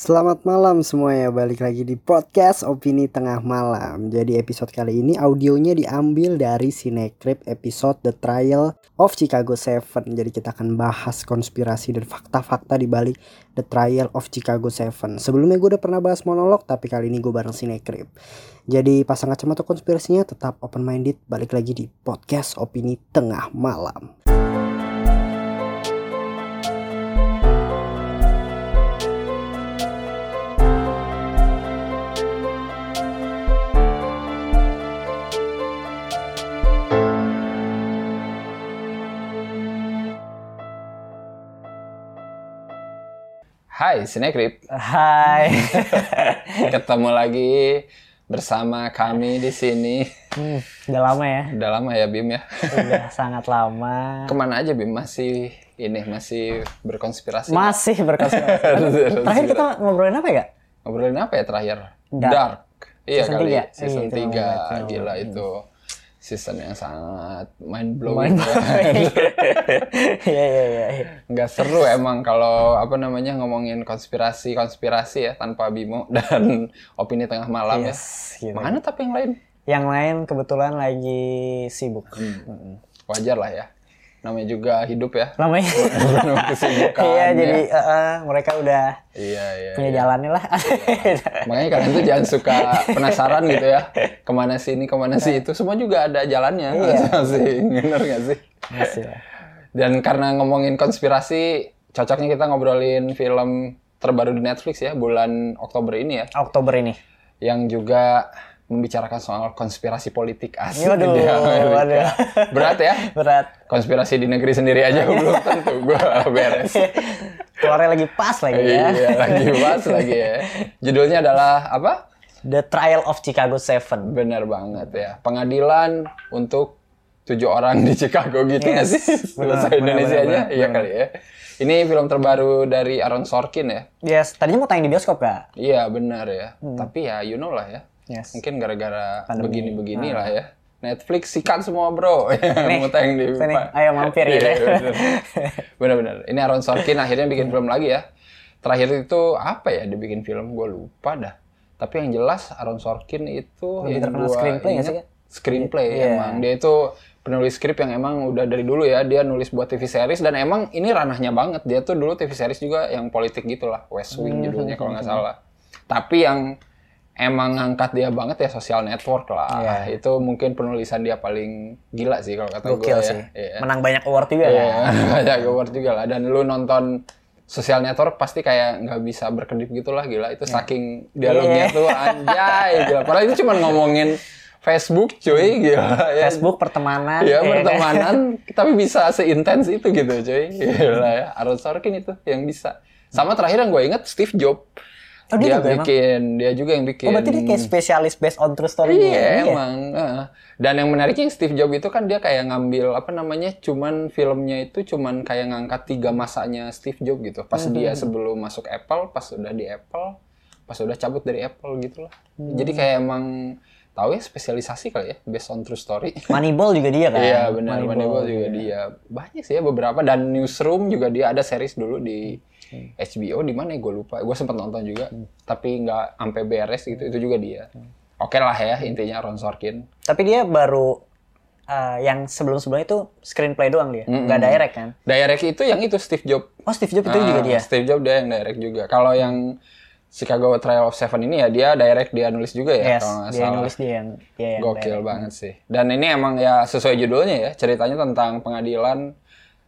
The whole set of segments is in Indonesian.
Selamat malam semuanya, balik lagi di podcast Opini Tengah Malam. Jadi episode kali ini audionya diambil dari Cinecrip episode The Trial of Chicago 7 Jadi kita akan bahas konspirasi dan fakta-fakta di balik The Trial of Chicago 7 Sebelumnya gue udah pernah bahas monolog, tapi kali ini gue bareng Cinecrip Jadi pasang kacamata konspirasinya tetap open minded Balik lagi di podcast Opini Tengah Malam Hai Sinekrip, Hai ketemu lagi bersama kami di sini. hmm, Udah lama ya, Udah lama ya Bim ya. udah sangat lama Ke mana aja Bim masih ini masih berkonspirasi? Masih berkonspirasi Terakhir kita ngobrolin apa ya? Ngobrolin apa ya terakhir? Dark. Iya Season kali. tiga. Season Iya, itu 3 namanya. gila itu. Season yang sangat mind blowing. Iya iya iya. iya. Nggak seru emang kalau apa namanya ngomongin konspirasi konspirasi ya tanpa Bimo dan opini tengah malam Yes, ya. gitu. Mana tapi yang lain? Yang lain kebetulan lagi sibuk. Hmm. Wajar lah ya. Namanya juga hidup ya. Namanya. Kesibukan. Iya ya. jadi eh, eh, mereka udah Iya, iya. punya iya. jalannya lah. Makanya kalian tuh jangan suka penasaran gitu ya. Ke mana sih ini, ke mana sih itu. Semua juga ada jalannya. Iya. Masing-masing. Bener gak sih? Masih lah. Dan karena ngomongin konspirasi, cocoknya kita ngobrolin film terbaru di Netflix ya, bulan Oktober ini ya. Oktober ini. Yang juga membicarakan soal konspirasi politik asik Waduh, di Amerika. waduh. Berat ya? Berat. Konspirasi di negeri sendiri aja belum tentu gua beres. Keluarnya lagi pas lagi ya. Iya, lagi pas lagi ya. Judulnya adalah apa? The Trial of Chicago 7. Benar banget ya. Pengadilan untuk tujuh orang di Chicago gitu Yes, sih? benar, Bahasa benar, Indonesia-nya? benar, Iya kali ya. Ini film terbaru dari Aaron Sorkin ya. Yes, tadinya mau tayang di bioskop gak? Iya benar ya. Hmm. Tapi ya you know lah ya. Yes. Mungkin gara-gara Pandemi. Ah. begini-begini lah ya. Netflix sikat semua bro. Mau tayang di sini, ayo mampir Iya, ya. bener. Bener-bener. Ini Aaron Sorkin akhirnya bikin film lagi ya. Terakhir itu apa ya dia bikin film? Gue lupa dah. Tapi yang jelas Aaron Sorkin itu Lebih yang terkenal gua screenplay ingat, Kak? Screenplay Iya. emang. Dia itu penulis skrip yang emang udah dari dulu ya. Dia nulis buat TV series dan emang ini ranahnya banget. Dia tuh dulu TV series juga yang politik gitu lah. West Hmm, Wing judulnya kalau nggak salah. Tapi yang emang ngangkat dia banget ya social network lah. Iya. Itu mungkin penulisan dia paling gila sih kalau kata gue ya. sih. Iya. Menang banyak award juga Iya, kan? banyak award juga lah. Dan lu nonton social network pasti kayak nggak bisa berkedip gitu lah gila. Itu saking dialognya Iya. tuh anjay gila. Padahal itu cuma ngomongin Facebook cuy gila. Ya, Facebook pertemanan. ya pertemanan tapi bisa seintens itu gitu cuy. Gila ya. Aaron Sorkin itu yang bisa. Sama terakhir yang gue inget Steve Jobs. Oh, dia dia juga emang? bikin, dia juga yang bikin. Oh, berarti dia kayak spesialis based on true story Iya ya? emang. heeh. Dan yang menariknya Steve Jobs itu kan dia kayak ngambil apa namanya, cuman filmnya itu cuman kayak ngangkat tiga masanya Steve Jobs gitu. Pas Hmm. dia sebelum masuk Apple, pas udah di Apple, pas udah cabut dari Apple gitu lah. Hmm. Jadi kayak emang tahu ya spesialisasi kali ya, based on true story. Moneyball juga dia kan? Iya benar, Moneyball juga dia. Banyak sih ya beberapa dan Newsroom juga dia ada series dulu di HBO di mana ya gue lupa. Gue sempat nonton juga, tapi nggak sampai beres gitu. Itu juga dia. Oke lah ya intinya Ron Sorkin. Tapi dia baru eh, yang sebelum-sebelumnya itu screenplay doang dia, nggak direct kan? Direct itu yang itu Steve Jobs. Oh Steve Jobs itu Ah, juga dia. Steve Jobs dia yang direct juga. Kalau yang Chicago Trial of Seven ini ya dia direct dia nulis juga ya yes, kalau nggak dia salah. nulis dia yang dia yang Gokil direct. banget sih. Dan ini emang ya sesuai judulnya ya, ceritanya tentang pengadilan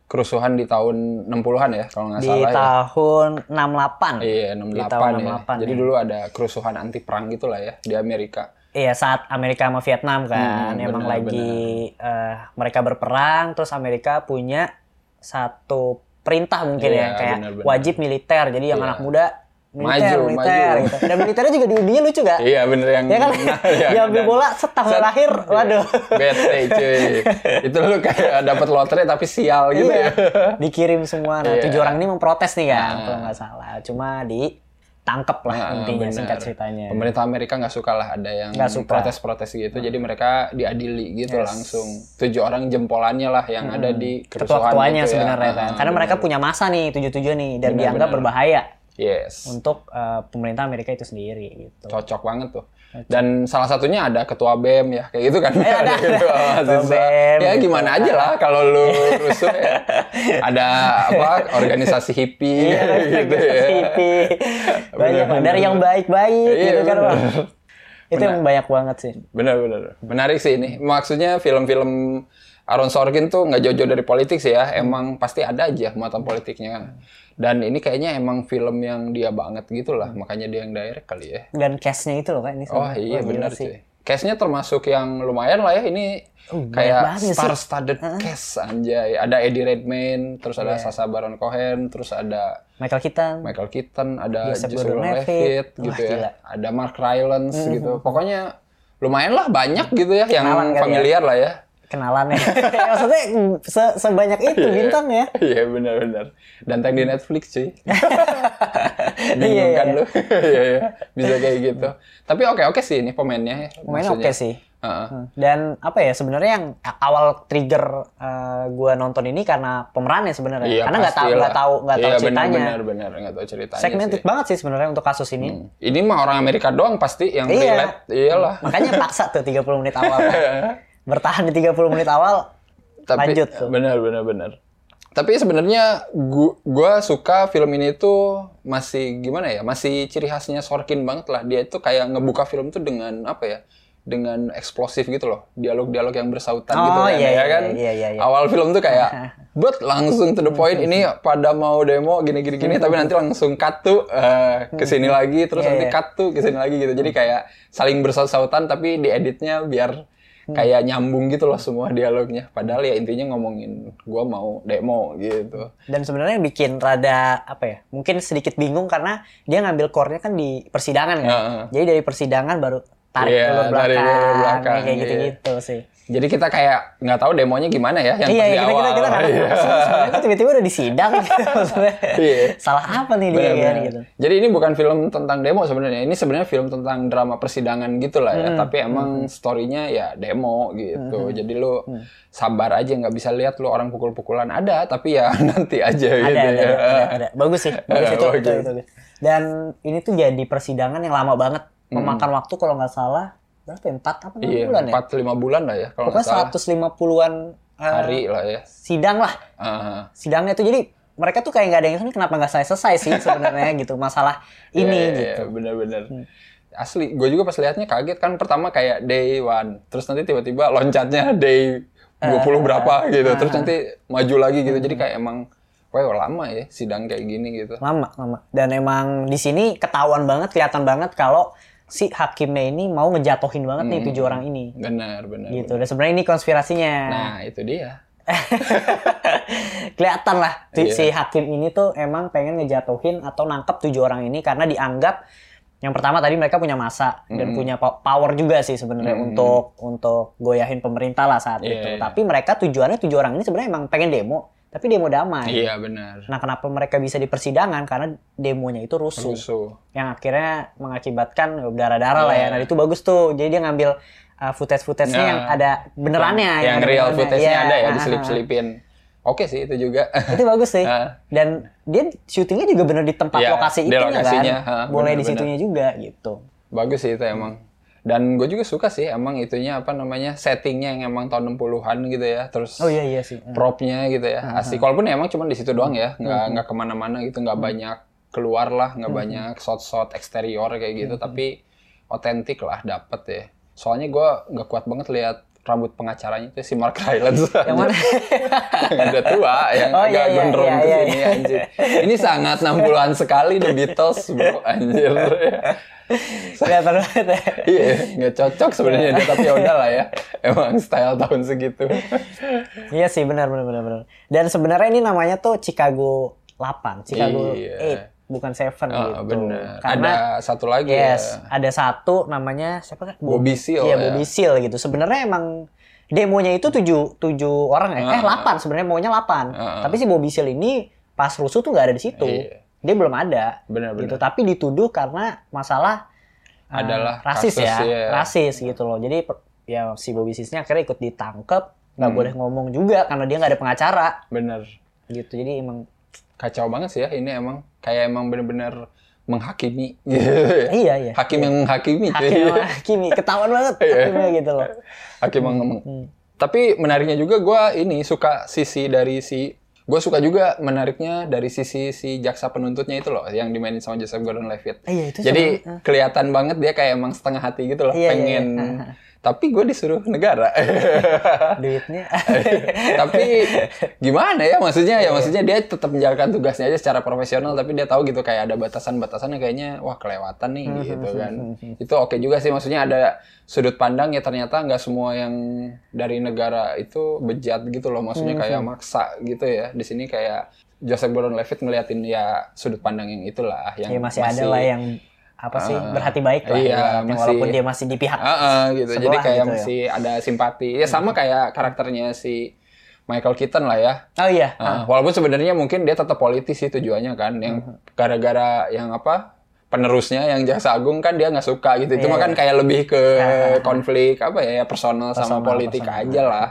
kerusuhan di tahun 60-an ya, kalau nggak Di salah ya. tahun 68. Iya, Di 68 tahun ya. 68 Jadi ya. dulu ada kerusuhan anti perang gitu lah ya di Amerika. Iya saat Amerika sama Vietnam kan, Hmm, emang lagi eh, mereka berperang, terus Amerika punya satu perintah mungkin Iya, ya kayak benar-benar. wajib militer, jadi yang Iya. anak muda militer, Maju, militer maju. gitu. Dan militernya juga diudinya lucu gak? Iya bener yang Ya kan, Iya, diambil dan- bola setahun Set. lahir, waduh. Bete cuy. Itu lu kayak dapat lotre tapi sial gitu Iya, ya. dikirim semua. Nah, Iya. tujuh orang ini memprotes nih kan, Nah. kalau nggak salah. Cuma ditangkep lah Nah, intinya benar. singkat ceritanya. Pemerintah Amerika nggak suka lah ada yang protes-protes gitu, jadi mereka diadili gitu Yes. langsung. Tujuh orang jempolannya lah yang ada di kerusuhan Ketua-ketuanya itu ya. sebenarnya kan. Ah, Karena mereka benar. punya masa nih tujuh-tujuh nih dan Benar, dianggap benar. berbahaya. Yes. untuk eh, pemerintah Amerika itu sendiri gitu. Cocok banget tuh. Dan salah satunya ada ketua BEM ya, kayak gitu kan. Eh, ada, gitu, ada. mahasiswa. Ketua BEM, Ya gitu. gimana aja lah kalau lu rusuh ya. Ada apa organisasi hippie Iya, gitu ya. hippie. Banyak Bener, dari bener. yang baik-baik Iya, gitu kan, bener. Bang. Itu yang banyak banget sih. Benar-benar. Menarik sih ini. Maksudnya film-film Aaron Sorkin tuh nggak jauh-jauh dari politik sih ya. Emang pasti ada aja muatan politiknya kan. Dan ini kayaknya emang film yang dia banget gitu lah. Makanya dia yang direct kali ya. Dan cast-nya itu loh kan ini. Oh iya gila benar sih. Cast-nya termasuk yang lumayan lah ya. Ini Oh, kayak sih. star-studded cast anjay. Ada Eddie Redmayne, terus ada Iya. Sacha Baron Cohen, terus ada Michael Keaton. Michael Keaton, ada Joseph Gordon-Levitt. Wah, gitu gila. ya. Ada Mark Rylance gitu. Pokoknya lumayan lah banyak gitu ya yang Kenalan ya. familiar lah ya. Kenalannya. Maksudnya se- sebanyak itu bintang ya. Iya benar-benar. Dan tag di Netflix cuy. Iya, Bingung iya, kan iya. lu? Iya, iya. Bisa kayak gitu. Tapi oke-oke sih ini pemainnya. ya, Pemainnya oke sih. Heeh. Hmm. Dan apa ya sebenarnya yang awal trigger eh, gua nonton ini karena pemerannya sebenarnya. Iya, karena nggak tahu nggak tahu nggak tahu iya, ceritanya. Benar, benar, nggak tahu ceritanya Segmented sih. banget sih sebenarnya untuk kasus ini. Hmm. Ini mah orang Amerika doang pasti yang Iya. relate. Iyalah. Makanya paksa tuh 30 menit awal. Bertahan di 30 menit awal Tapi lanjut tuh. benar benar benar. Tapi sebenarnya gua, gua suka film ini tuh masih gimana ya? Masih ciri khasnya Sorkin banget lah. Dia itu kayak ngebuka film tuh dengan apa ya? Dengan eksplosif gitu loh. Dialog-dialog yang bersautan Oh, gitu kan. iya, ya iya, kan? iya, iya, iya. Awal film tuh kayak but langsung to the point ini pada mau demo gini gini gini tapi nanti langsung cut tuh eh, ke sini lagi terus Iya, nanti iya. cut tuh ke sini lagi gitu. Jadi kayak saling bersaut-sautan tapi dieditnya biar Hmm. kayak nyambung gitu loh semua dialognya. Padahal ya intinya ngomongin gua mau demo gitu. Dan sebenarnya bikin rada apa ya? Mungkin sedikit bingung karena dia ngambil core-nya kan di persidangan kan. Heeh. Jadi dari persidangan baru tarik Iya, ulur belakang, tarik belakang, kayak iya. gitu-gitu sih. Jadi kita kayak nggak tahu demonya gimana ya yang iya, pas di iya, kita, awal. kita, kita tahu. Iya. Sebenarnya kok tiba-tiba udah di sidang gitu. Iya. Salah apa nih dia kan gitu. Jadi ini bukan film tentang demo sebenarnya. Ini sebenarnya film tentang drama persidangan gitu lah Hmm. ya. Tapi emang story-nya ya demo gitu. Jadi lu sabar aja nggak bisa lihat lu orang pukul-pukulan ada, tapi ya nanti aja Ada, gitu ada, ya. ada, ada. Bagus sih, bagus itu, Bagus. itu, itu, itu. Dan ini tuh jadi persidangan yang lama banget. Memakan waktu kalau nggak salah berapa ya? Empat apa enam Hmm. Iya, bulan ya? empat lima bulan lah ya kalau Pokoknya salah. 150-an eh, Hari lah ya. sidang lah. Ah. Sidangnya tuh jadi mereka tuh kayak nggak ada yang ini kenapa nggak selesai sih sebenarnya gitu masalah ini Iya, iya, gitu. iya, bener-bener. Asli, gue juga pas liatnya kaget kan pertama kayak day one, terus nanti tiba-tiba loncatnya day 20 berapa gitu, terus nanti maju lagi gitu. Jadi kayak emang, wah lama ya sidang kayak gini gitu. Lama, lama. Dan emang di sini ketahuan banget, kelihatan banget kalau si hakimnya ini mau ngejatuhin banget nih tujuh orang ini. Benar, benar. Gitu. Dan sebenarnya ini konspirasinya. Nah, itu dia. kelihatan lah si- Iya. si hakim ini tuh emang pengen ngejatuhin atau nangkep tujuh orang ini karena dianggap yang pertama tadi mereka punya masa dan punya po- power juga sih sebenarnya untuk untuk goyahin pemerintah lah saat Iya, itu. iya. Tapi mereka tujuannya tujuh orang ini sebenarnya emang pengen demo, tapi demo damai. Iya, benar. Nah, kenapa mereka bisa di persidangan? Karena demonya itu rusuh. Rusuh. Yang akhirnya mengakibatkan berdarah-darah lah ya. Iya. Nah, itu bagus tuh. Jadi dia ngambil uh, footage-footage-nya Nah, yang ada benerannya. Yang ada real footage-nya Iya, ada ya, diselip-selipin. Oke sih itu juga. Itu bagus sih. Ah. Dan dia syutingnya juga bener di tempat Iya, lokasi di itu lokasinya, kan. Boleh di bener-bener. situnya juga gitu. Bagus sih itu emang. Dan gue juga suka sih emang itunya apa namanya settingnya yang emang tahun 60-an gitu ya. Terus Oh iya iya sih. propnya gitu ya asik. walaupun emang cuma di situ doang ya nggak nggak ke mana-mana gitu nggak banyak keluar lah nggak banyak shot-shot eksterior kayak gitu tapi otentik lah dapet ya. Soalnya gue nggak kuat banget lihat rambut pengacaranya itu si Mark Rylance Yang mana? yang udah tua yang Oh, agak iya, iya, gondrong iya, iya, iya. anjir ini sangat 60-an sekali The Beatles bro anjir Kelihatan banget ya. iya nggak cocok sebenarnya dia tapi ya udah lah ya emang style tahun segitu Iya sih benar benar benar benar. Dan sebenarnya ini namanya tuh Chicago 8, Chicago Iya. 8, bukan 7 Ah, gitu. bener Karena ada satu lagi yes, ya ada satu namanya siapa kan? Bobby Seale Iya, ya. Bobby Seal gitu. Sebenarnya emang demonya itu tujuh, tujuh orang ya. Eh, Ah. 8 sebenarnya maunya 8. Ah. Tapi si Bobby Seal ini pas rusuh tuh nggak ada di situ. Iya. Dia belum ada. Benar-benar. Gitu. Tapi dituduh karena masalah uh, Adalah rasis kasus, ya. iya. Rasis gitu loh. Jadi ya si Bobby Seale-nya akhirnya ikut ditangkep, nggak Hmm. boleh ngomong juga karena dia nggak ada pengacara bener gitu. Jadi emang kacau banget sih ya ini emang kayak emang bener-bener menghakimi gitu. Iya, iya. Hakim yang menghakimi. Hakim sama Hakimi ketahuan banget Iya. hakimnya gitu loh. Hakim yang ngomong. Tapi menariknya juga gua ini suka sisi dari si gue suka juga menariknya dari sisi si jaksa penuntutnya itu loh yang dimainin sama Joseph Gordon-Levitt. Iya, itu Jadi sama- kelihatan banget dia kayak emang setengah hati gitu loh, Iya, iya, pengen. iya. Tapi gue disuruh negara. Duitnya. tapi gimana ya maksudnya? Ya maksudnya dia tetap menjalankan tugasnya aja secara profesional tapi dia tahu gitu kayak ada batasan-batasannya kayaknya wah kelewatan nih Hmm, gitu kan. itu oke juga sih maksudnya ada sudut pandang ya ternyata nggak semua yang dari negara itu bejat gitu loh maksudnya Hmm, kayak maksa gitu ya. Di sini kayak Joseph Gordon-Levitt ngeliatin ya sudut pandang yang itulah yang ya masih, ada lah yang apa sih berhati baik lah iya, ibaratnya, masih- walaupun dia masih di pihak Ah, ah, gitu. Jadi Sebelah kayak gitu ya. masih ada simpati. Ya sama kayak karakternya si Michael Keaton lah ya. oh iya Ah, walaupun sebenarnya mungkin dia tetap politis sih tujuannya kan, yang Hmm. gara-gara yang apa penerusnya yang jaksa agung kan dia nggak suka gitu. Itu Iya, mah kan iya. kayak lebih ke konflik apa ya, ya personal, sama Personal, politik personal. Hmm. aja lah.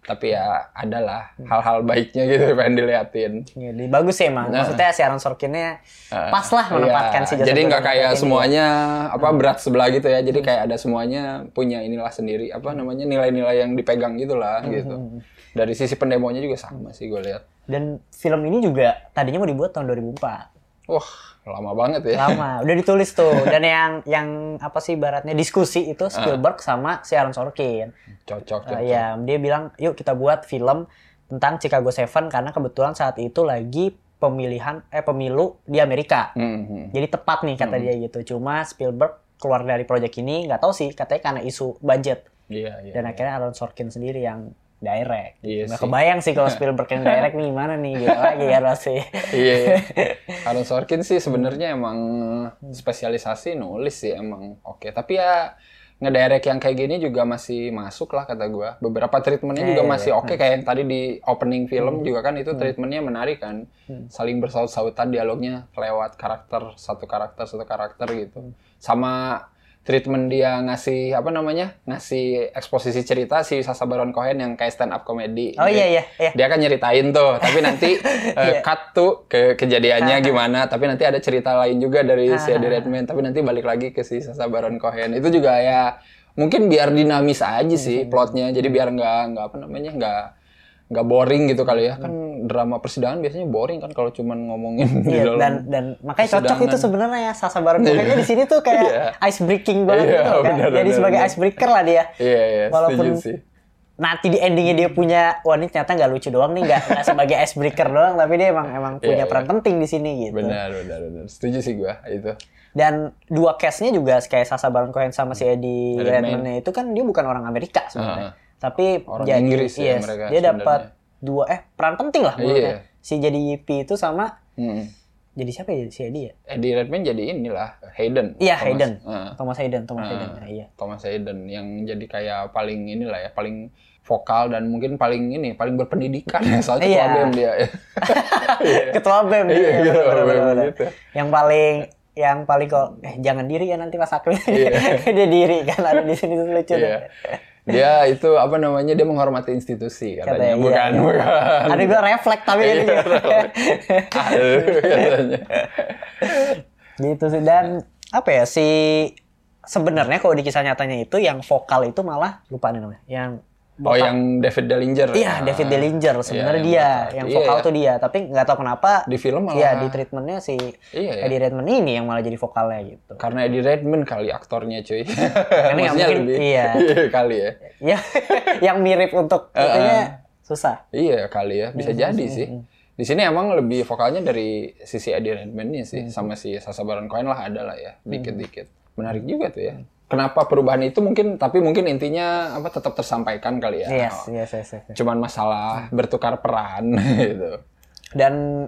Tapi ya adalah hal-hal baiknya gitu pengen diliatin. Jadi bagus sih emang. Maksudnya si Aaron Sorkinnya pas lah menempatkan Iya, si Joseph Jadi nggak kayak Gordon-Levitt ini. semuanya apa berat sebelah gitu ya. Jadi kayak ada semuanya punya inilah sendiri apa namanya nilai-nilai yang dipegang gitulah gitu. Dari sisi pendemonya juga sama sih gue lihat. Dan film ini juga tadinya mau dibuat tahun 2004. Wah lama banget ya. Lama, udah ditulis tuh. Dan yang yang apa sih ibaratnya diskusi itu Spielberg sama si Aaron Sorkin. Cocok Uh, cocok. ya, dia bilang, yuk kita buat film tentang Chicago Seven karena kebetulan saat itu lagi pemilihan eh pemilu di Amerika. Hmm, hmm. Jadi tepat nih kata dia gitu. Cuma Spielberg keluar dari proyek ini nggak tahu sih katanya karena isu budget. Iya iya. Dan akhirnya Aaron Sorkin sendiri yang direct. Iya Nggak sih. kebayang sih kalau Spielberg yang direct nih gimana nih gitu lagi ya pasti. Iya. iya. Aaron Sorkin sih sebenarnya emang spesialisasi nulis sih emang oke. Tapi ya ngedirect yang kayak gini juga masih masuk lah kata gua. Beberapa treatmentnya juga Iya, iya, masih oke kayak yang tadi di opening film juga kan itu treatmentnya menarik kan. Saling bersaut-sautan dialognya lewat karakter satu karakter satu karakter gitu. Sama treatment dia ngasih apa namanya ngasih eksposisi cerita si Sacha Baron Cohen yang kayak stand up comedy Oh iya iya iya. dia kan nyeritain tuh tapi nanti eh, cut tuh ke kejadiannya gimana tapi nanti ada cerita lain juga dari si Eddie Redmayne tapi nanti balik lagi ke si Sacha Baron Cohen. Itu juga ya mungkin biar dinamis aja sih plotnya jadi biar nggak nggak apa namanya nggak nggak boring gitu kali ya kan drama persidangan biasanya boring kan kalau cuman ngomongin di Iya, dalam dan dan makanya cocok itu sebenarnya ya Sasa Baron Cohen di sini tuh kayak ice breaking banget Iya, gitu kan. benar, Jadi benar, sebagai benar. icebreaker lah dia. iya iya Walaupun setuju sih Nanti di endingnya dia punya, wah ini ternyata nggak lucu doang nih, nggak sebagai icebreaker doang, tapi dia emang emang punya Iya, peran penting di sini gitu. benar benar benar setuju sih gua itu Dan dua case-nya juga kayak Sasa Baron Cohen sama si Eddie Redmayne. Itu kan dia bukan orang Amerika sebenarnya. Ah. Tapi Orang jadi Inggris ya yes, mereka dia dapat dua eh peran penting lah menurutnya. Iya. Si jadi Yippee itu sama Hmm. jadi siapa ya si Eddie ya? Eddie Redmayne jadi inilah Hayden Iya Thomas. Hayden. Ah. Thomas Hayden, Thomas Ah. Hayden. Ya, iya. Thomas Hayden yang jadi kayak paling inilah ya paling vokal dan mungkin paling ini paling berpendidikan ya soalnya Iya. ketua BEM dia ya. Ketua BEM dia. Iya, ya, ketua BEM gitu. Yang paling yang paling kok eh jangan diri ya nanti Mas Akil. Iya. dia diri kan ada di sini tuh lucu Iya. deh. Dia itu apa namanya dia menghormati institusi katanya, Katanya, iya, bukan iya. bukan. Ada gue refleks tapi Iya, ini. Aduh, katanya. gitu sih dan apa ya si sebenarnya kalau di kisah nyatanya itu yang vokal itu malah lupa nih namanya yang Oh yang David Dellinger. Iya, Ah. David Dellinger sebenarnya Iya, dia vokal. yang Iya, vokal iya. tuh dia, tapi nggak tahu kenapa Di film malah Iya, di treatmentnya si Iya, iya. Eddie Redmayne ini yang malah jadi vokalnya gitu. karena Eddie Redmayne kali aktornya cuy. nggak Maksudnya mungkin, lebih iya. kali ya. Ya, yang mirip untuk itunya susah. Iya kali ya, bisa jadi sih. Di sini emang lebih vokalnya dari sisi Eddie Redmayne sih, sama si Sacha Baron Cohen lah ada lah ya, dikit-dikit. Menarik juga tuh ya. Kenapa perubahan itu mungkin, tapi mungkin intinya apa tetap tersampaikan kali ya. Yes, yes, yes, yes. Cuman masalah bertukar peran gitu. Dan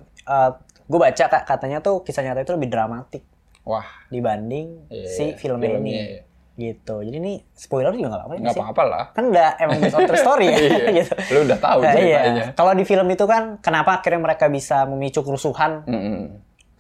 gue baca kak katanya tuh kisah nyata itu lebih dramatik Wah, dibanding Iya, si filmnya filmnya, ini. iya. Gitu. Jadi ini spoiler juga nggak apa-apa sih. apa-apa lah. Kan udah emang based on true story ya. Iya, gitu. Lu udah tahu Nah, ceritanya. iya. Kalau di film itu kan kenapa akhirnya mereka bisa memicu kerusuhan Mm-mm.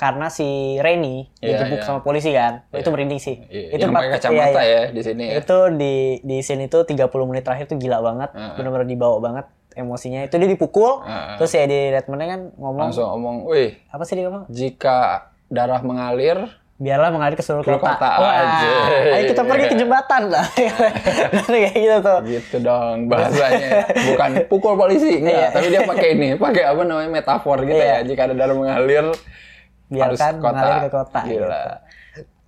Karena si Reni Iya, digebuk iya. sama polisi kan. Itu merinding sih. Iya, Itu yang pakai kacamata iya, iya. ya di sini ya. Itu di di scene itu 30 menit terakhir tuh gila banget. Heeh. Benar-benar dibawa banget. emosinya itu dia dipukul Heeh. terus ya di Redmondnya kan ngomong Langsung ngomong, wih, apa sih dia ngomong jika darah mengalir, biarlah mengalir ke seluruh kota. kota, anjay. ayo kita pergi ke jembatan lah. kayak gitu tuh. gitu dong bahasanya. Bukan pukul polisi, enggak. Iya. Tapi dia pakai ini, pakai apa namanya metafor gitu Iya. ya. Jika ada darah mengalir, harus Biarkan kota. mengalir ke kota. Gila. gitu.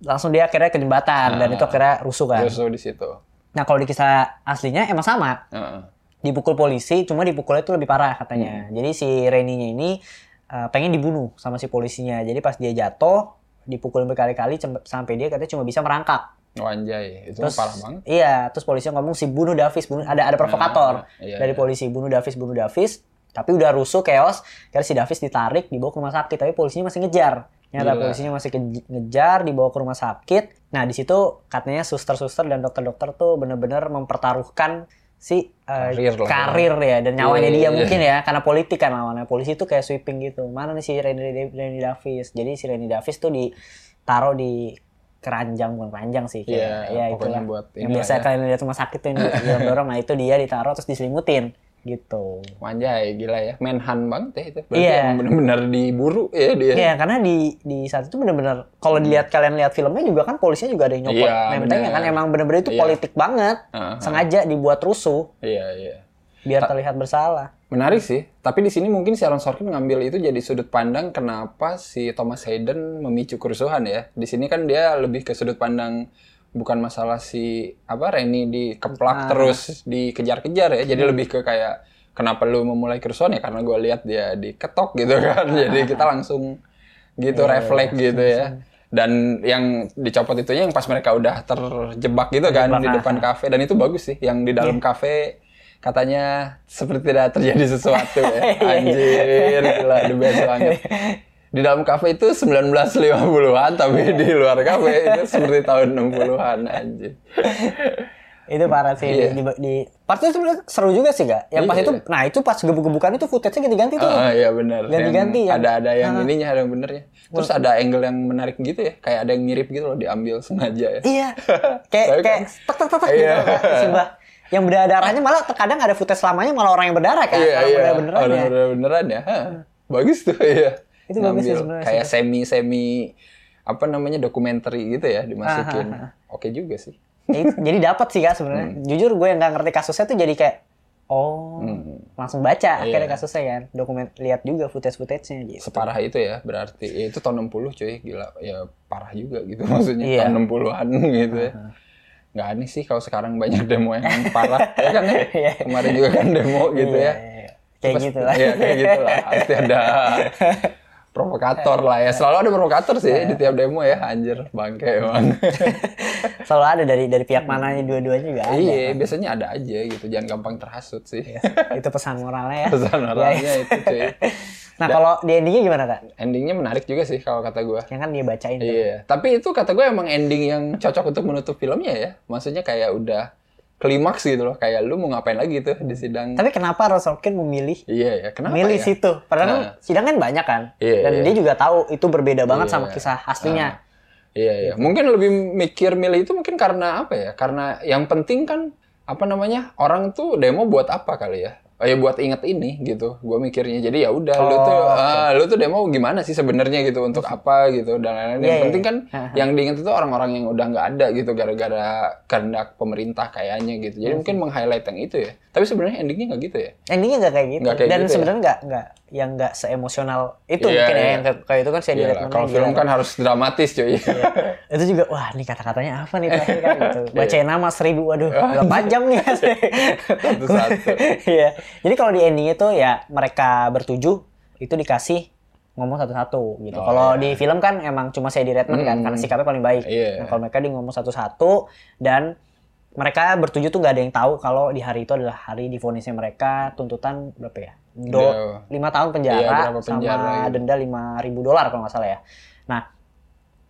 Langsung dia akhirnya ke jembatan dan Ah. itu akhirnya rusuh kan. Justru di situ. Nah kalau di kisah aslinya emang sama. Heeh. Dipukul polisi, cuma dipukulnya itu lebih parah katanya. Hmm. Jadi si Reninya ini uh, pengen dibunuh sama si polisinya. Jadi pas dia jatuh, dipukul berkali-kali sampai dia katanya cuma bisa merangkak. Oh, anjay, itu Terus parah banget. Iya, terus polisi ngomong si bunuh Davis, bunuh ada ada provokator Nah, iya, dari iya. polisi bunuh Davis, bunuh Davis. Tapi udah rusuh chaos, karena si Davis ditarik dibawa ke rumah sakit, tapi polisinya masih ngejar. Ternyata Gila. polisinya masih ngejar, dibawa ke rumah sakit. Nah, di situ katanya suster-suster dan dokter-dokter tuh bener-bener mempertaruhkan si uh, Karir lah. karir ya dan nyawanya Iya, dia iya. mungkin ya karena politik kan lawannya polisi tuh kayak sweeping gitu mana nih si Randy, Randy Davis jadi si Randy Davis tuh ditaruh di keranjang bukan keranjang sih kayak, Iya, ya buat yang biasa ya. kalian lihat rumah sakit tuh yang dorong nah itu dia ditaruh terus diselimutin gitu Anjay, gila ya. Manhunt banget ya itu. Berarti emang bener-bener diburu ya dia. Iya, karena di di saat itu bener-bener kalau dilihat kalian lihat filmnya juga kan polisinya juga ada yang nyopot Iya, mentengnya kan emang bener-bener itu Iya. politik banget Heeh. sengaja dibuat rusuh Iya, iya. biar terlihat bersalah Menarik sih. Tapi di sini mungkin si Aaron Sorkin ngambil itu jadi sudut pandang kenapa si Thomas Hayden memicu kerusuhan ya. Di sini kan dia lebih ke sudut pandang bukan masalah si apa Reni dikeplak Ah. terus dikejar-kejar ya. Hmm. Jadi lebih ke kayak kenapa lu memulai kerusuhan ya karena gue lihat dia diketok gitu kan. Jadi kita langsung gitu Iya, refleks gitu ya. Dan yang dicopot itunya yang pas mereka udah terjebak gitu kan Terjebak, di ah. depan kafe dan itu bagus sih yang di dalam kafe katanya seperti tidak terjadi sesuatu ya. Anjir, gila, the best banget. Di dalam kafe itu 1950-an, tapi di luar kafe itu seperti tahun 60-an, anjir. itu parah sih Iya. di, di, di part itu sebenarnya seru juga sih gak yang pas Iya. itu nah itu pas gebuk-gebukan itu footage-nya ganti-ganti tuh Ah, iya benar. Ganti-ganti Yang yang- ada ada yang Ah. ininya, ada yang benernya. Terus ada angle yang menarik gitu ya, kayak ada yang mirip gitu loh diambil sengaja ya. iya kayak kayak kan- tek tek tek tek Iya. gitu Kak. Sumpah. yang berdarahnya malah terkadang ada footage lamanya malah orang yang berdarah kan Iya, orang iya. beneran Orang ya beneran ya. Bagus tuh ya. Itu bagus Ngambil sebenarnya Kayak semi-semi apa namanya dokumenter gitu ya dimasukin. Ah, Oke juga sih. Ya jadi dapat sih kak sebenarnya jujur gue yang nggak ngerti kasusnya tuh jadi kayak oh Hmm. langsung baca akhirnya Iya. kasusnya kan dokumen lihat juga footage footage-nya gitu Separah itu ya berarti. Ya, itu tahun 60 cuy, gila. Ya parah juga gitu maksudnya Iya. tahun 60-an gitu ya. Nggak aneh sih kalau sekarang banyak demo yang parah. ya kan ya? Iya. Kemarin juga kan demo gitu Iya, ya. iya. kayak gitu lah Iya, kayak gitu lah. Pasti ada provokator lah ya. Selalu ada provokator sih di tiap demo ya. Anjir, bangke emang. selalu ada dari dari pihak mananya dua-duanya juga ada iya, biasanya ada aja gitu. Jangan gampang terhasut sih. itu pesan moralnya ya Pesan Iya, orangnya iya. itu cuy. nah kalau di endingnya gimana kak Endingnya menarik juga sih kalau kata gua. yang kan dia bacain tuh. Iya, tapi itu kata gue emang ending yang cocok untuk menutup filmnya ya. Maksudnya kayak udah klimaks gitu loh. Kayak lu mau ngapain lagi tuh di sidang. tapi kenapa Rosorkin memilih Iya ya, kenapa milih ya? situ padahal Nah. sidang kan banyak kan Iya, dan iya. dia juga tahu itu berbeda banget Iya. sama kisah aslinya Iya, iya. Mungkin lebih mikir milih itu mungkin karena apa ya? Karena yang penting kan apa namanya? Orang tuh demo buat apa kali ya? Oh ya buat inget ini gitu. Gue mikirnya. Jadi ya udah lu Oh, tuh oke. ah, lu tuh demo gimana sih sebenarnya gitu untuk apa gitu dan lain-lain. Iya, yang iya, penting kan iya. yang diinget itu orang-orang yang udah nggak ada gitu gara-gara kehendak pemerintah kayaknya gitu. Iya Jadi mungkin meng-highlight yang itu ya. Tapi sebenarnya endingnya nggak gitu ya. endingnya nggak kayak gitu Nggak kayak dan gitu ya? sebenarnya nggak nggak yang nggak seemosional itu Iya, mungkin ya iya. yang kayak- itu kan saya Iya mana kalau film kan harus dramatis cuy. itu juga wah ini kata-katanya apa nih terakhir kan gitu bacain nama seribu waduh berapa jam nih Satu-satu. Iya. Jadi kalau di endingnya tuh ya mereka bertujuh itu dikasih ngomong satu-satu gitu. Oh, kalau iya. di film kan emang cuma saya di Redmond kan Mm. karena sikapnya paling baik. Iya. Nah, kalau mereka di ngomong satu-satu dan mereka bertujuh tuh gak ada yang tahu kalau di hari itu adalah hari divonisnya mereka tuntutan berapa ya? Do, Iya. lima tahun penjara, Iya, penjara sama gitu. denda lima ribu dolar kalau nggak salah ya. Nah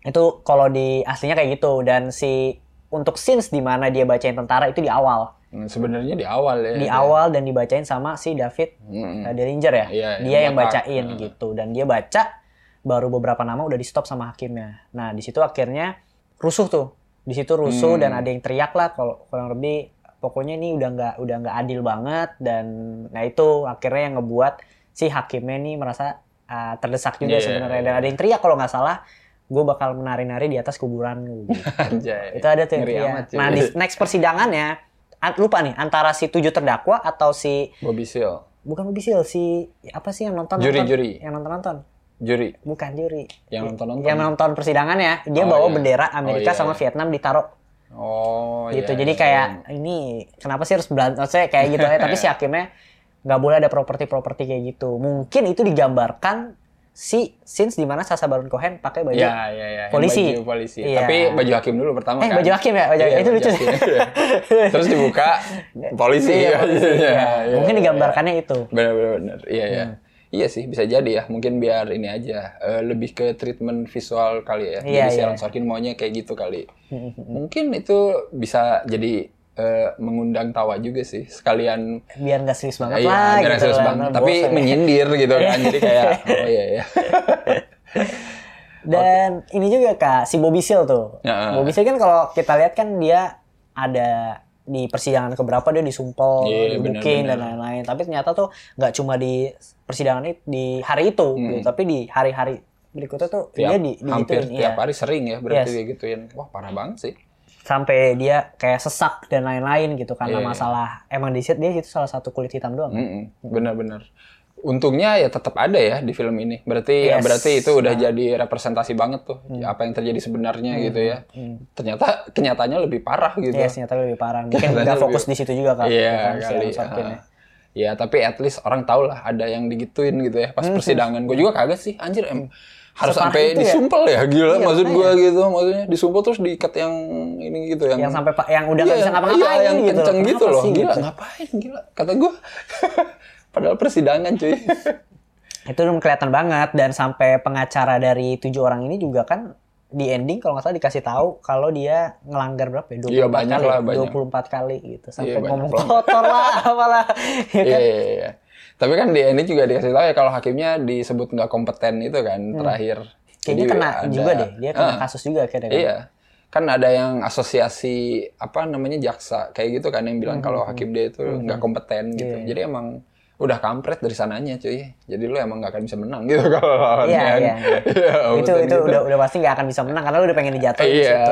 itu kalau di aslinya kayak gitu dan si untuk scenes di mana dia bacain tentara itu di awal Hmm, Sebenarnya di awal ya. di awal dan dibacain sama si David Mm-mm. uh, Derringer ya. Iya, dia yang yang bacain Nah. gitu dan dia baca baru beberapa nama udah di stop sama hakimnya. Nah, di situ akhirnya rusuh tuh. Di situ rusuh Hmm. dan ada yang teriak lah kalau kurang lebih pokoknya ini udah nggak udah nggak adil banget dan nah itu akhirnya yang ngebuat si hakimnya nih merasa uh, terdesak juga Iya. sebenarnya dan ada yang teriak kalau nggak salah gue bakal menari-nari di atas kuburan gitu. Itu ada tuh yang teriak. amat, cuy. nah di next persidangannya an- lupa nih antara si tujuh terdakwa atau si Bobby Seal. bukan mobil si apa sih yang nonton Juri, nonton? juri. yang nonton nonton Juri. bukan juri Yang nonton-nonton. yang nonton persidangannya dia Oh, bawa iya. bendera Amerika Oh, iya, sama iya. Vietnam ditaruh Oh, gitu iya, jadi iya, kayak ini kenapa sih harus berantem maksudnya kayak gitu ya tapi si hakimnya nggak boleh ada properti-properti kayak gitu mungkin itu digambarkan si scenes di mana Sasa Baron Cohen pakai baju iya, iya. Yang polisi. Baju polisi. Iya. Tapi baju hakim dulu pertama Eh, kan. baju hakim ya? Baju- Iya, itu baju lucu hakim, iya. Terus dibuka polisi. Iya, polisi, Iya, iya. iya, mungkin iya. digambarkannya itu Benar, benar, benar. Iya, iya. Hmm. Iya sih, bisa jadi ya. Mungkin biar ini aja eh, lebih ke treatment visual kali ya. Iya, jadi si iya. Aaron Sorkin maunya kayak gitu kali. Mungkin itu bisa jadi eh, mengundang tawa juga sih. Sekalian biar nggak serius banget Iya, lah biar gitu serius lah, banget. nah, Tapi bosen ya. menyindir gitu kan. Jadi kayak, oh iya, iya. Dan ini juga kak, si Bobby Seal tuh. Ya. Bobby Seal kan kalau kita lihat kan dia ada di persidangan keberapa dia disumpel, Iya, dibuking dan benar-benar. lain-lain. Tapi ternyata tuh nggak cuma di persidangan itu di hari itu, gitu. tapi di hari-hari berikutnya tuh Hmm. Tiap, dia di, hampir digituin, tiap iya. hari sering ya berarti Yes. kayak gituin. Wah, parah banget sih. Sampai dia kayak sesak dan lain-lain gitu karena Iya, iya. masalah emang di situ dia itu salah satu kulit hitam doang. Mm-mm, Benar-benar. Untungnya ya tetap ada ya di film ini. Berarti ya Yes. berarti itu udah jadi representasi banget tuh apa yang terjadi sebenarnya gitu ya. Ternyata kenyataannya lebih parah gitu. Iya, ternyata lebih parah. Mungkin nggak fokus lebih- di situ juga kak. Iya ya kan, si kali. Aaron Sorkin ya. ah. Ya tapi at least orang tahu lah ada yang digituin gitu ya pas persidangan. Gue juga kaget sih anjir em harus Separah sampai ya? disumpel ya gila Iya, maksud gue gitu maksudnya disumpel terus diikat yang ini gitu yang Yang sampai pak yang udah nggak Iya, bisa ngapa-ngapain iya, yang gitu. kenceng gitu loh. sih Gila, gitu? ngapain gila. Kata gue padahal persidangan cuy. itu kelihatan banget dan sampai pengacara dari tujuh orang ini juga kan di ending kalau nggak salah dikasih tahu kalau dia ngelanggar berapa ya 24 Iya, banyak kali lah, banyak. 24 kali gitu sampai Iya, ngomong kotor lah apalah ya Iya, kan iya, iya. Tapi kan di ini juga dikasih tahu ya kalau hakimnya disebut nggak kompeten itu kan terakhir. Kayaknya Jadi kena ada- juga deh dia kena Ah, kasus juga akhirnya kan Iya. Kan ada yang asosiasi apa namanya jaksa kayak gitu kan yang bilang kalau hakim dia itu nggak kompeten gitu. Jadi emang udah kampret dari sananya cuy. Jadi lu emang nggak akan bisa menang gitu kalau lawannya. Iya, kan. iya. Iya, itu itu gitu. udah udah pasti nggak akan bisa menang karena lu udah pengen dijatuhin di Iya.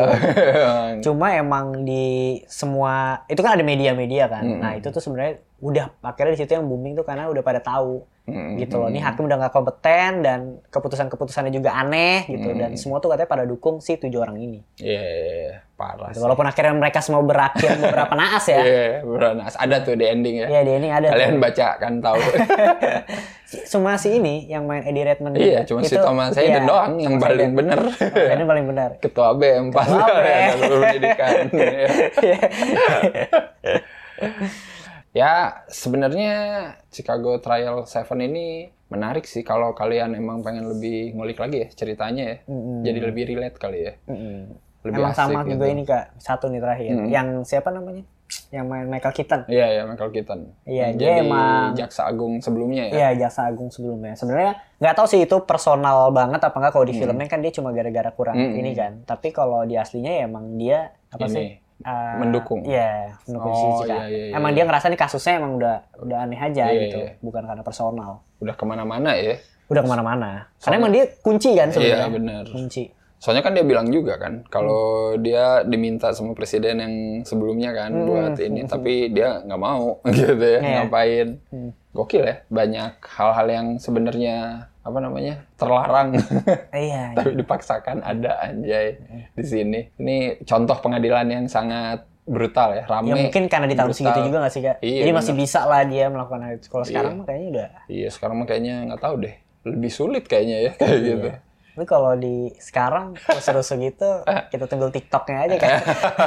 Cuma emang di semua itu kan ada media-media kan. Hmm. Nah, itu tuh sebenarnya udah akhirnya di situ yang booming tuh karena udah pada tahu Mm, gitu loh. Ini hakim udah nggak kompeten dan keputusan-keputusannya juga aneh gitu Hmm. dan semua tuh katanya pada dukung si tujuh orang ini. Iya, iya, iya. parah. Gitu. sih. Walaupun akhirnya mereka semua berakhir beberapa naas ya. Iya, beneran. ada tuh di ending ya. Iya, di ini ada. Kalian tuh. baca kan tahu. Cuma si ini yang main Eddie Redmayne. iya, cuma si Thomas Hayden iya, doang yang paling Hayden. bener. Hayden paling benar. Ketua BM pas pendidikan. Ya, sebenarnya Chicago Trial 7 ini menarik sih kalau kalian emang pengen lebih ngulik lagi ya ceritanya ya. Mm-mm. Jadi lebih relate kali ya. Mm-mm. Lebih Emang sama asik juga gitu. ini kak satu nih terakhir. Mm. Yang siapa namanya? Yang main Michael Keaton. Iya, ya Michael Keaton. Iya, Yang dia emang- jaksa agung sebelumnya ya. Iya, Jaksa Agung sebelumnya. Sebenarnya nggak tahu sih itu personal banget apa nggak kalau di Hmm. filmnya kan dia cuma gara-gara kurang Hmm. ini kan. Tapi kalau di aslinya ya emang dia apa Ini, sih? Uh, mendukung. Iya, mendukung Oh, si Jessica. iya, iya, iya, emang dia ngerasa nih kasusnya emang udah udah aneh aja Iya, gitu, iya. bukan karena personal. Udah ke mana-mana ya. Udah ke mana-mana. Karena emang dia kunci kan sebenarnya. Iya, benar. Kunci. Soalnya kan dia bilang juga kan, kalau dia diminta sama presiden yang sebelumnya kan buat ini, tapi dia nggak mau gitu ya, Iya. ngapain. Hmm. Gokil ya, banyak hal-hal yang sebenarnya apa namanya terlarang, Iya. tapi dipaksakan ada anjay di sini. Ini contoh pengadilan yang sangat brutal ya, rame. Ya mungkin karena di tahun brutal. segitu juga nggak sih kak? Iya, Jadi benar. masih bisa lah dia melakukan hal itu. Kalau sekarang Iya. mah kayaknya udah. Iya, sekarang mah kayaknya nggak tahu deh, lebih sulit kayaknya ya kayak Iya. gitu. Tapi kalau di sekarang rusuh-rusuh gitu, kita tunggu TikToknya aja kan.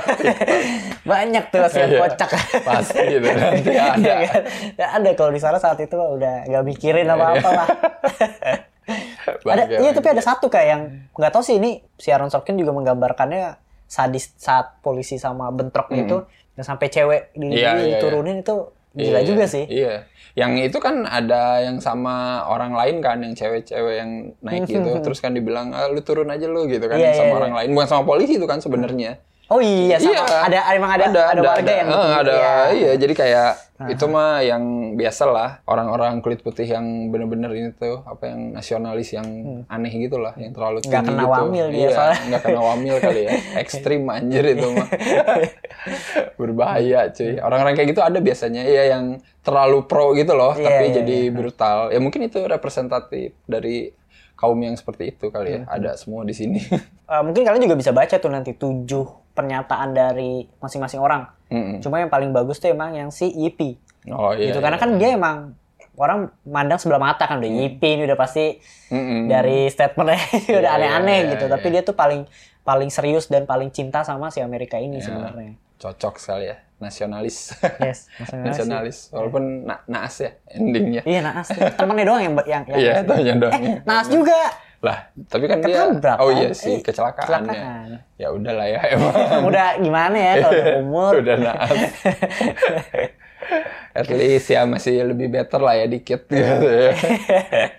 Banyak tuh hasil Iya. kocak. Pasti gitu nanti ada. Iya kan? Ya ada kalau di sana saat itu udah nggak mikirin apa-apa lah. ada, iya tapi ada satu kayak yang nggak tahu sih ini si Aaron Sorkin juga menggambarkannya sadis saat polisi sama bentrok itu dan sampai cewek di, Hmm. Iya, iya, diturunin itu gila Iya, juga sih. Iya. Yang itu kan ada yang sama orang lain kan, yang cewek-cewek yang naik gitu. Terus kan dibilang, ah, lu turun aja lu gitu kan, Iya, sama iya, orang lain. Bukan sama polisi itu kan sebenarnya. Oh iya, sama Iya. ada emang ada ada, warga yang eh, ada ya. iya jadi kayak itu mah yang biasa lah orang-orang kulit putih yang bener-bener ini tuh apa yang nasionalis yang aneh gitu lah yang terlalu Hmm. Tinggi kena gitu. wamil dia iya, soalnya. nggak kena wamil kali ya ekstrim anjir itu mah berbahaya cuy orang-orang kayak gitu ada biasanya iya yang terlalu pro gitu loh Iya, tapi iya, jadi brutal ya mungkin itu representatif dari kaum yang seperti itu kali Hmm. ya ada semua di sini Eh, mungkin kalian juga bisa baca tuh nanti tujuh pernyataan dari masing-masing orang. Mm-mm. Cuma yang paling bagus tuh emang yang si Yipi. oh iya gitu karena iya. kan dia emang orang mandang sebelah mata kan udah Yipi ini udah pasti Mm-mm. dari statementnya udah Iya, aneh-aneh iya, gitu. iya. Tapi dia tuh paling paling serius dan paling cinta sama si Amerika ini sebenarnya. cocok sekali ya nasionalis Yes, nasionalis. nasionalis walaupun na naas ya endingnya Iya naas temennya doang yang yang, yang iya tanya dong eh naas juga lah tapi kan dia Ketabrak, oh kan? iya sih Eh, kecelakaan, kecelakaan. ya ya udahlah ya emang udah gimana ya kalau udah umur udah naas at least ya masih lebih better lah ya dikit gitu ya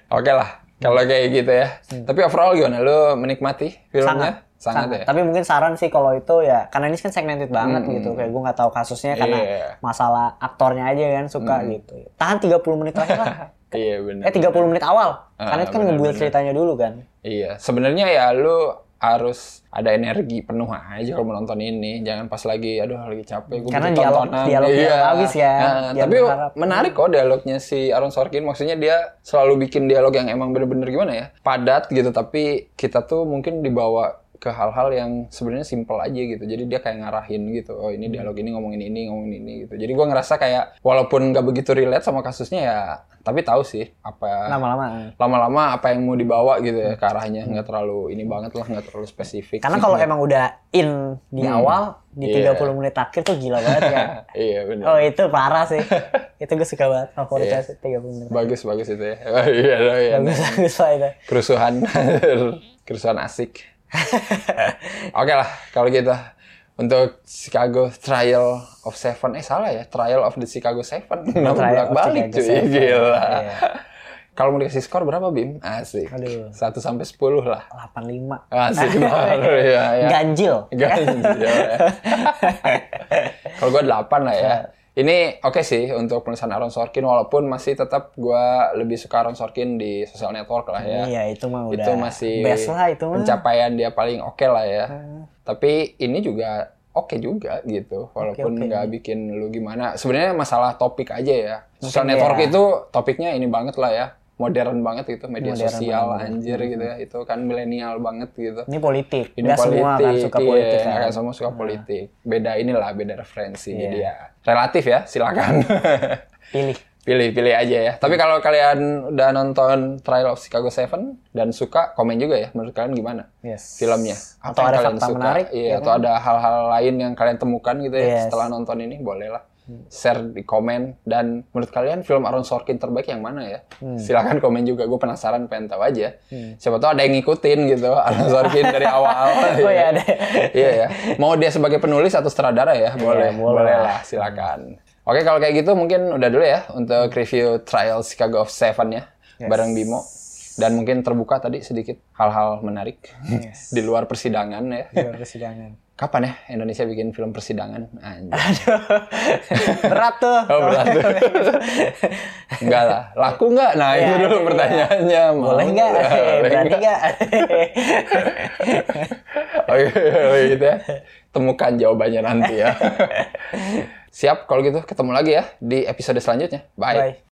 oke lah kalau kayak gitu ya tapi overall gimana lu menikmati filmnya sangat, ya Tapi mungkin saran sih kalau itu ya karena ini kan segmented banget Hmm. gitu. Kayak gue nggak tahu kasusnya karena Iya. masalah aktornya aja kan suka gitu. Tahan 30 menit terakhir lah. Iya benar Eh 30 menit awal. Ah, karena itu kan ngebuild ceritanya dulu kan. Iya, sebenarnya ya lu harus ada energi penuh aja kalau menonton ini. Jangan pas lagi, aduh lagi capek, gue Karena dialog- dialognya bagus ya. Nah, tapi berharap. menarik kok dialognya si Aaron Sorkin. Maksudnya dia selalu bikin dialog yang emang bener-bener gimana ya, padat gitu. Tapi kita tuh mungkin dibawa ke hal-hal yang sebenarnya simpel aja gitu. Jadi dia kayak ngarahin gitu. Oh ini dialog ini ngomongin ini, ngomongin ini gitu. Jadi gua ngerasa kayak walaupun nggak begitu relate sama kasusnya ya, tapi tahu sih apa Lama-lama. lama-lama apa yang mau dibawa gitu ya ke arahnya nggak terlalu ini banget lah nggak terlalu spesifik Karena kalau emang udah in di awal di Iya. 30 menit akhir tuh gila banget ya. iya benar Oh itu parah sih. itu gue suka banget favoritnya Iya. sih 30 menit. bagus bagus itu ya oh, iya iya Bagus bagus lah itu. kerusuhan kerusuhan asik oke lah kalau gitu untuk Chicago Trial of Seven eh salah ya Trial of the Chicago Seven nama Trial bolak of balik Chicago cuy Seven. gila Iya. kalau mau dikasih skor berapa Bim asik Aduh. 1 sampai 10 lah 85. asik banget ya, ya. Ganjil. Ganjil ya. Kalau gue 8 lah ya. Ini oke sih untuk penulisan Aaron Sorkin walaupun masih tetap gue lebih suka Aaron Sorkin di social network lah ya. Iya itu mah udah itu masih best lah itu mah. pencapaian dia paling oke lah ya. Tapi ini juga oke juga gitu walaupun nggak bikin lu gimana. Sebenarnya masalah topik aja ya. Social Mungkin network ya. itu topiknya ini banget lah ya. Modern banget gitu media Modern sosial banget. anjir gitu ya. Itu kan milenial banget gitu Ini politik. ini Nggak politik, semua kan suka iya, politik kan. semua suka politik. Beda inilah, beda referensi. Iya. Jadi ya relatif ya, silakan. Pilih. pilih, pilih aja ya. Tapi kalau kalian udah nonton Trial of Chicago Seven dan suka, komen juga ya. Menurut kalian gimana Yes. filmnya? Atau yang ada kalian fakta menarik, Iya, ya atau ada hal-hal lain yang kalian temukan gitu ya Yes. Hmm. setelah nonton ini, boleh lah. Share di komen dan menurut kalian film Aaron Sorkin terbaik yang mana ya? Hmm. Silakan komen juga. Gue penasaran pengen tahu aja. Siapa tahu ada yang ngikutin gitu Aaron Sorkin dari awal. Oh iya ada. iya ya. Mau dia sebagai penulis atau sutradara ya? Boleh, Iya, boleh boleh lah. silakan. Oke, kalau kayak gitu mungkin udah dulu ya untuk review Trial Chicago of Seven ya bareng Bimo. Dan mungkin terbuka tadi sedikit hal-hal menarik Yes. di luar persidangan ya. Di luar persidangan. Kapan ya Indonesia bikin film persidangan? Anjir. Berat tuh. Oh berat tuh. Enggak lah. Laku nggak? Nah itu Iya, dulu iya. pertanyaannya. Mau Boleh nggak? nggak? Boleh Berani nggak? nggak? Oke, kalau gitu ya. Temukan jawabannya nanti ya. Siap kalau gitu ketemu lagi ya di episode selanjutnya. Bye. Bye.